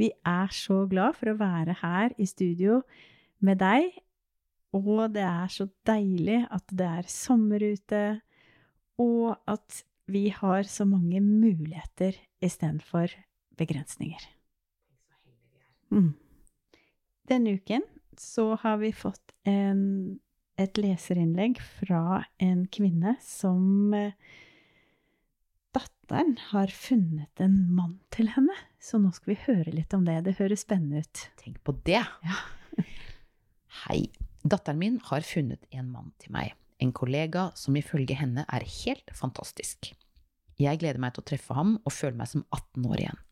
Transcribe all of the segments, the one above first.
Vi er så glad for å være her i studio med deg, og det er så deilig at det er sommer ute, og at vi har så mange muligheter istedenfor begrensninger. Mm. Denne uken så har vi fått en et leserinnlegg fra en kvinne som eh, Datteren har funnet en mann til henne. Så nå skal vi høre litt om det. Det høres spennende ut. Tenk på det! Ja. Hei. Datteren min har funnet en mann til meg. En kollega som ifølge henne er helt fantastisk. Jeg gleder meg til å treffe ham og føle meg som 18 år igjen.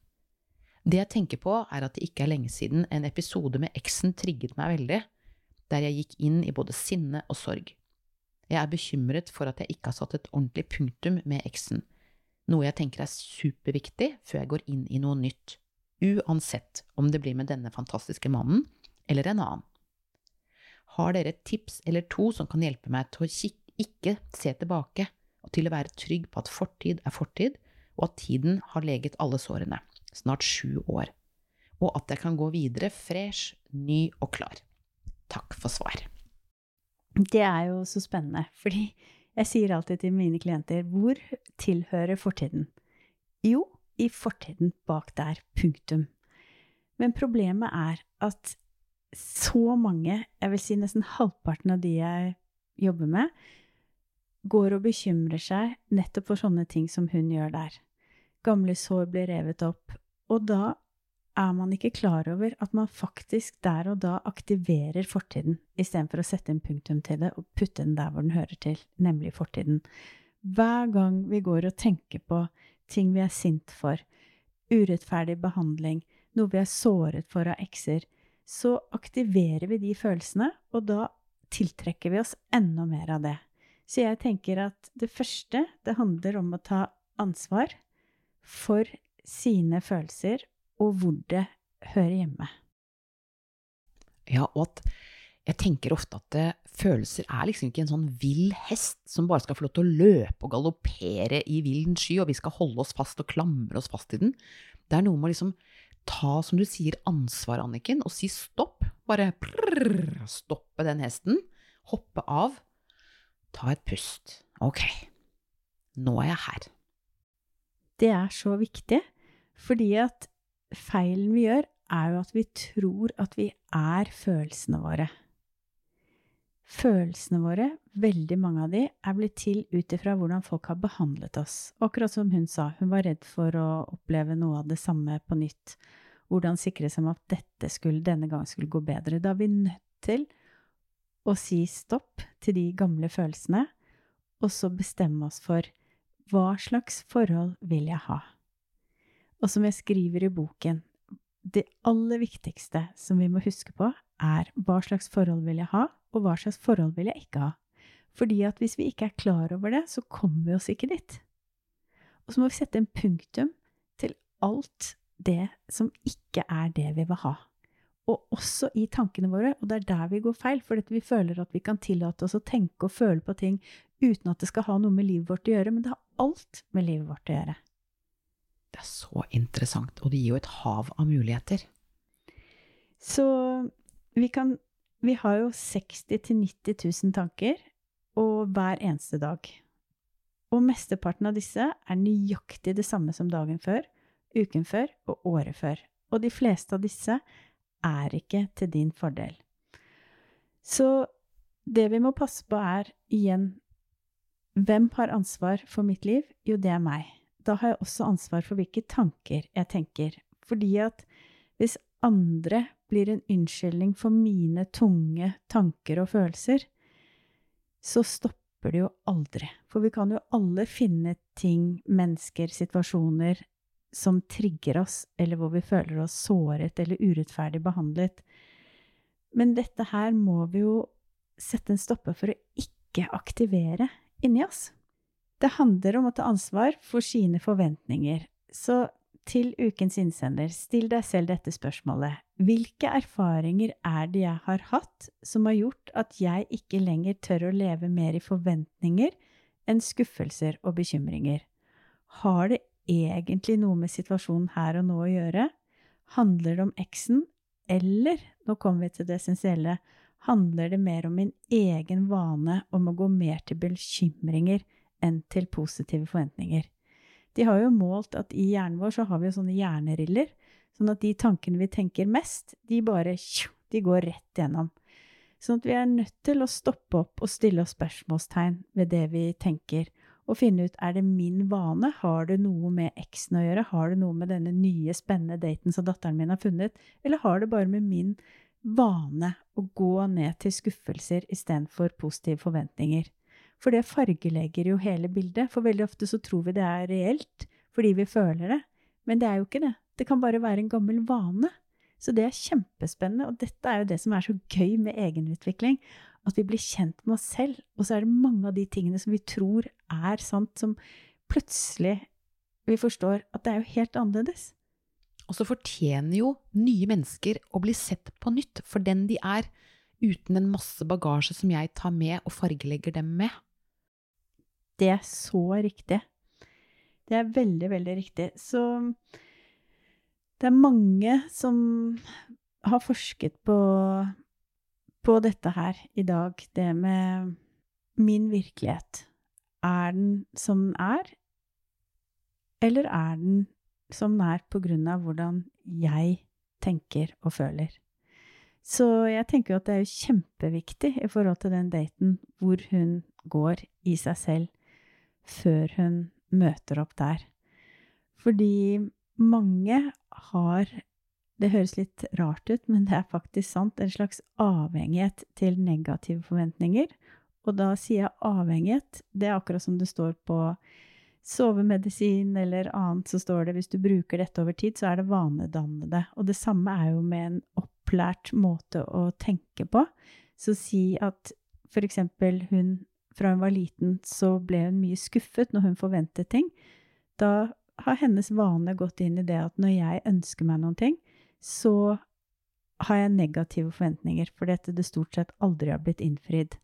Det jeg tenker på, er at det ikke er lenge siden en episode med eksen trigget meg veldig, der jeg gikk inn i både sinne og sorg. Jeg er bekymret for at jeg ikke har satt et ordentlig punktum med eksen, noe jeg tenker er superviktig før jeg går inn i noe nytt, uansett om det blir med denne fantastiske mannen eller en annen. Har dere et tips eller to som kan hjelpe meg til å ikke se tilbake, og til å være trygg på at fortid er fortid, og at tiden har leget alle sårene, snart sju år, og at jeg kan gå videre fresh, ny og klar? Takk for svar. Det er jo så spennende, fordi jeg sier alltid til mine klienter hvor tilhører fortiden? Jo, i fortiden bak der. Punktum. Men problemet er at så mange, jeg vil si nesten halvparten av de jeg jobber med, går og bekymrer seg nettopp for sånne ting som hun gjør der. Gamle sår blir revet opp. Og da er man ikke klar over at man faktisk der og da aktiverer fortiden, istedenfor å sette en punktum til det og putte den der hvor den hører til, nemlig fortiden. Hver gang vi går og tenker på ting vi er sint for, urettferdig behandling, noe vi er såret for av ekser, så aktiverer vi de følelsene, og da tiltrekker vi oss enda mer av det. Så jeg tenker at det første, det handler om å ta ansvar for sine følelser og hvor det hører hjemme. Ja, og at jeg tenker ofte at det, følelser er liksom ikke en sånn vill hest som bare skal få lov til å løpe og galoppere i villen sky, og vi skal holde oss fast og klamre oss fast i den. Det er noe med å liksom ta, som du sier, ansvar, Anniken, og si stopp. Bare prrr, stoppe den hesten. Hoppe av. Ta et pust. Ok, nå er jeg her. Det er så viktig, fordi at feilen vi gjør, er jo at vi tror at vi er følelsene våre. Følelsene våre, veldig mange av de, er blitt til ut ifra hvordan folk har behandlet oss. Akkurat som hun sa, hun var redd for å oppleve noe av det samme på nytt. Hvordan sikre seg at dette skulle, denne gang skulle gå bedre. Da er vi nødt til å si stopp til de gamle følelsene, og så bestemme oss for hva slags forhold vil jeg ha? Og som jeg skriver i boken, det aller viktigste som vi må huske på, er hva slags forhold vil jeg ha, og hva slags forhold vil jeg ikke ha. Fordi at hvis vi ikke er klar over det, så kommer vi oss ikke dit. Og så må vi sette en punktum til alt det som ikke er det vi vil ha. Og også i tankene våre, og det er der vi går feil, fordi vi føler at vi kan tillate oss å tenke og føle på ting uten at det skal ha noe med livet vårt å gjøre, men det har alt med livet vårt å gjøre. Det er så interessant, og det gir jo et hav av muligheter. Så vi kan Vi har jo 60 000-90 000 tanker, og hver eneste dag. Og mesteparten av disse er nøyaktig det samme som dagen før, uken før og året før. Og de fleste av disse er ikke til din fordel. Så det vi må passe på, er igjen Hvem har ansvar for mitt liv? Jo, det er meg da har jeg også ansvar for hvilke tanker jeg tenker. Fordi at hvis andre blir en unnskyldning for mine tunge tanker og følelser, så stopper det jo aldri. For vi kan jo alle finne ting, mennesker, situasjoner som trigger oss, eller hvor vi føler oss såret eller urettferdig behandlet. Men dette her må vi jo sette en stopper for å ikke aktivere inni oss. Det handler om å ta ansvar for sine forventninger. Så til ukens innsender, still deg selv dette spørsmålet. Hvilke erfaringer er det jeg har hatt som har gjort at jeg ikke lenger tør å leve mer i forventninger enn skuffelser og bekymringer? Har det egentlig noe med situasjonen her og nå å gjøre? Handler det om eksen, eller, nå kommer vi til det essensielle, handler det mer om min egen vane om å gå mer til bekymringer enn til positive forventninger? De har jo målt at i hjernen vår så har vi jo sånne hjerneriller, sånn at de tankene vi tenker mest, de bare de går rett gjennom. Sånn at vi er nødt til å stoppe opp og stille oss spørsmålstegn ved det vi tenker, og finne ut er det min vane, har det noe med eksen å gjøre, har det noe med denne nye, spennende daten som datteren min har funnet, eller har det bare med min vane å gå ned til skuffelser istedenfor positive forventninger? For det fargelegger jo hele bildet, for veldig ofte så tror vi det er reelt fordi vi føler det, men det er jo ikke det. Det kan bare være en gammel vane. Så det er kjempespennende, og dette er jo det som er så gøy med egenutvikling, at vi blir kjent med oss selv. Og så er det mange av de tingene som vi tror er sant, som plutselig vi forstår at det er jo helt annerledes. Og så fortjener jo nye mennesker å bli sett på nytt for den de er, uten en masse bagasje som jeg tar med og fargelegger dem med. Det er så riktig. Det er veldig, veldig riktig. Så det er mange som har forsket på på dette her i dag, det med min virkelighet. Er den som den er, eller er den som den er på grunn av hvordan jeg tenker og føler? Så jeg tenker jo at det er kjempeviktig i forhold til den daten hvor hun går i seg selv før hun møter opp der. Fordi mange har det høres litt rart ut, men det er faktisk sant. En slags avhengighet til negative forventninger. Og da sier jeg avhengighet. Det er akkurat som det står på sovemedisin eller annet, så står det hvis du bruker dette over tid, så er det vanedannende. Og det samme er jo med en opplært måte å tenke på. Så si at for eksempel hun fra hun var liten, så ble hun mye skuffet når hun forventet ting. Da har hennes vane gått inn i det at når jeg ønsker meg noen ting, så har jeg negative forventninger, fordi dette det stort sett aldri har blitt innfridd.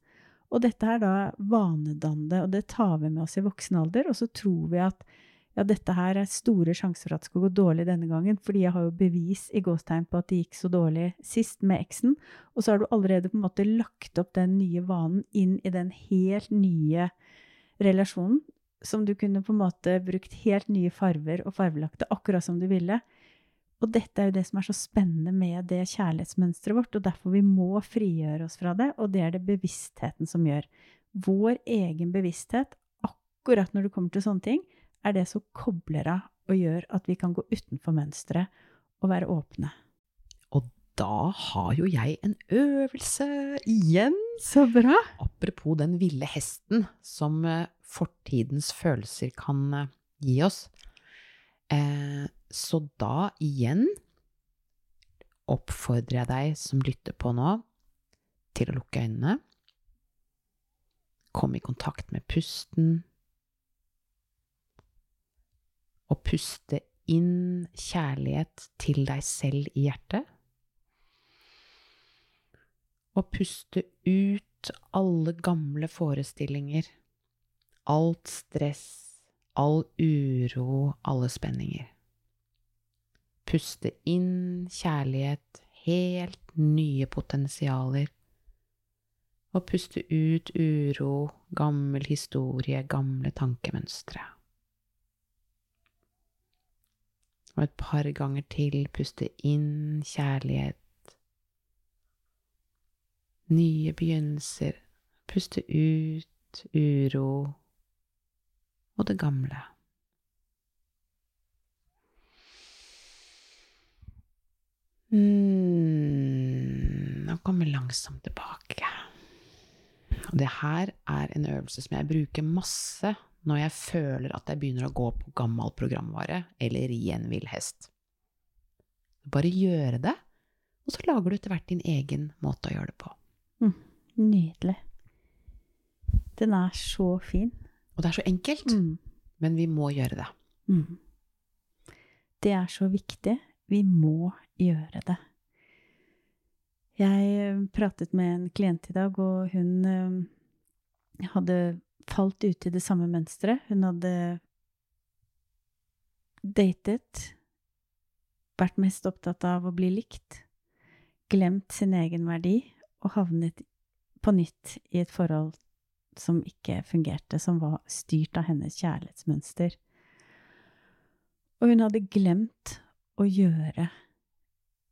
Og dette er da vanedannende, og det tar vi med oss i voksen alder, og så tror vi at ja, dette her er store sjanser for at det skal gå dårlig denne gangen, fordi jeg har jo bevis i gåstegn på at det gikk så dårlig sist med eksen, og så har du allerede på en måte lagt opp den nye vanen inn i den helt nye relasjonen, som du kunne på en måte brukt helt nye farver og farvelagte, akkurat som du ville. Og dette er jo det som er så spennende med det kjærlighetsmønsteret vårt, og derfor vi må frigjøre oss fra det, og det er det bevisstheten som gjør. Vår egen bevissthet, akkurat når det kommer til sånne ting, er det som kobler av og gjør at vi kan gå utenfor mønsteret og være åpne. Og da har jo jeg en øvelse igjen! Så bra! Apropos den ville hesten som eh, fortidens følelser kan eh, gi oss. Eh, så da igjen oppfordrer jeg deg som lytter på nå, til å lukke øynene. Kom i kontakt med pusten. Og puste inn kjærlighet til deg selv i hjertet. Og puste ut alle gamle forestillinger, alt stress, all uro, alle spenninger. Puste inn kjærlighet, helt nye potensialer. Og puste ut uro, gammel historie, gamle tankemønstre. Og et par ganger til puste inn kjærlighet. Nye begynnelser. Puste ut uro og det gamle. Mm, nå kommer langsomt tilbake. Og det her er en øvelse som jeg bruker masse når jeg føler at jeg begynner å gå på gammel programvare eller ri en vill hest. Bare gjøre det, Og så lager du etter hvert din egen måte å gjøre det på. Nydelig. Den er så fin. Og det er så enkelt, Mm. men vi må gjøre det. Mm. Det er så viktig. Vi må gjøre det. Jeg pratet med en klient i dag, og hun eh, hadde falt ut i det samme mønsteret. Hun hadde datet, vært mest opptatt av å bli likt, glemt sin egen verdi og havnet på nytt i et forhold som ikke fungerte, som var styrt av hennes kjærlighetsmønster. Og hun hadde glemt å gjøre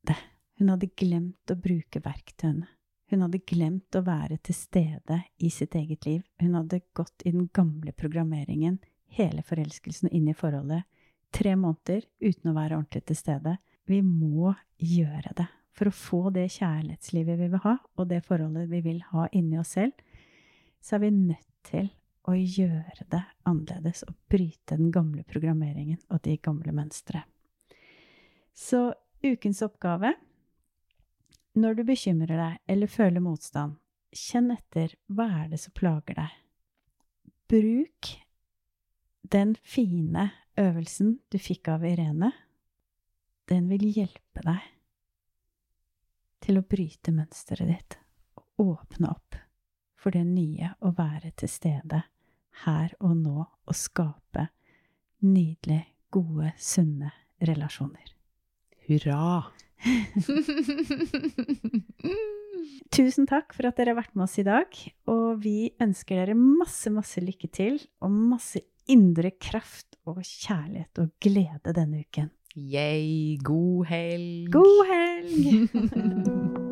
det. Hun hadde glemt å bruke verktøyene. Hun hadde glemt å være til stede i sitt eget liv. Hun hadde gått i den gamle programmeringen, hele forelskelsen inn i forholdet, tre måneder uten å være ordentlig til stede. Vi må gjøre det. For å få det kjærlighetslivet vi vil ha, og det forholdet vi vil ha inni oss selv, så er vi nødt til å gjøre det annerledes og bryte den gamle programmeringen og de gamle mønstre. Så ukens oppgave når du bekymrer deg eller føler motstand, kjenn etter hva er det som plager deg. Bruk den fine øvelsen du fikk av Irene. Den vil hjelpe deg til å bryte mønsteret ditt og åpne opp for det nye å være til stede her og nå og skape nydelige, gode, sunne relasjoner. Hurra! Tusen takk for at dere har vært med oss i dag, og vi ønsker dere masse, masse lykke til og masse indre kraft og kjærlighet og glede denne uken. Yay, god helg! God helg!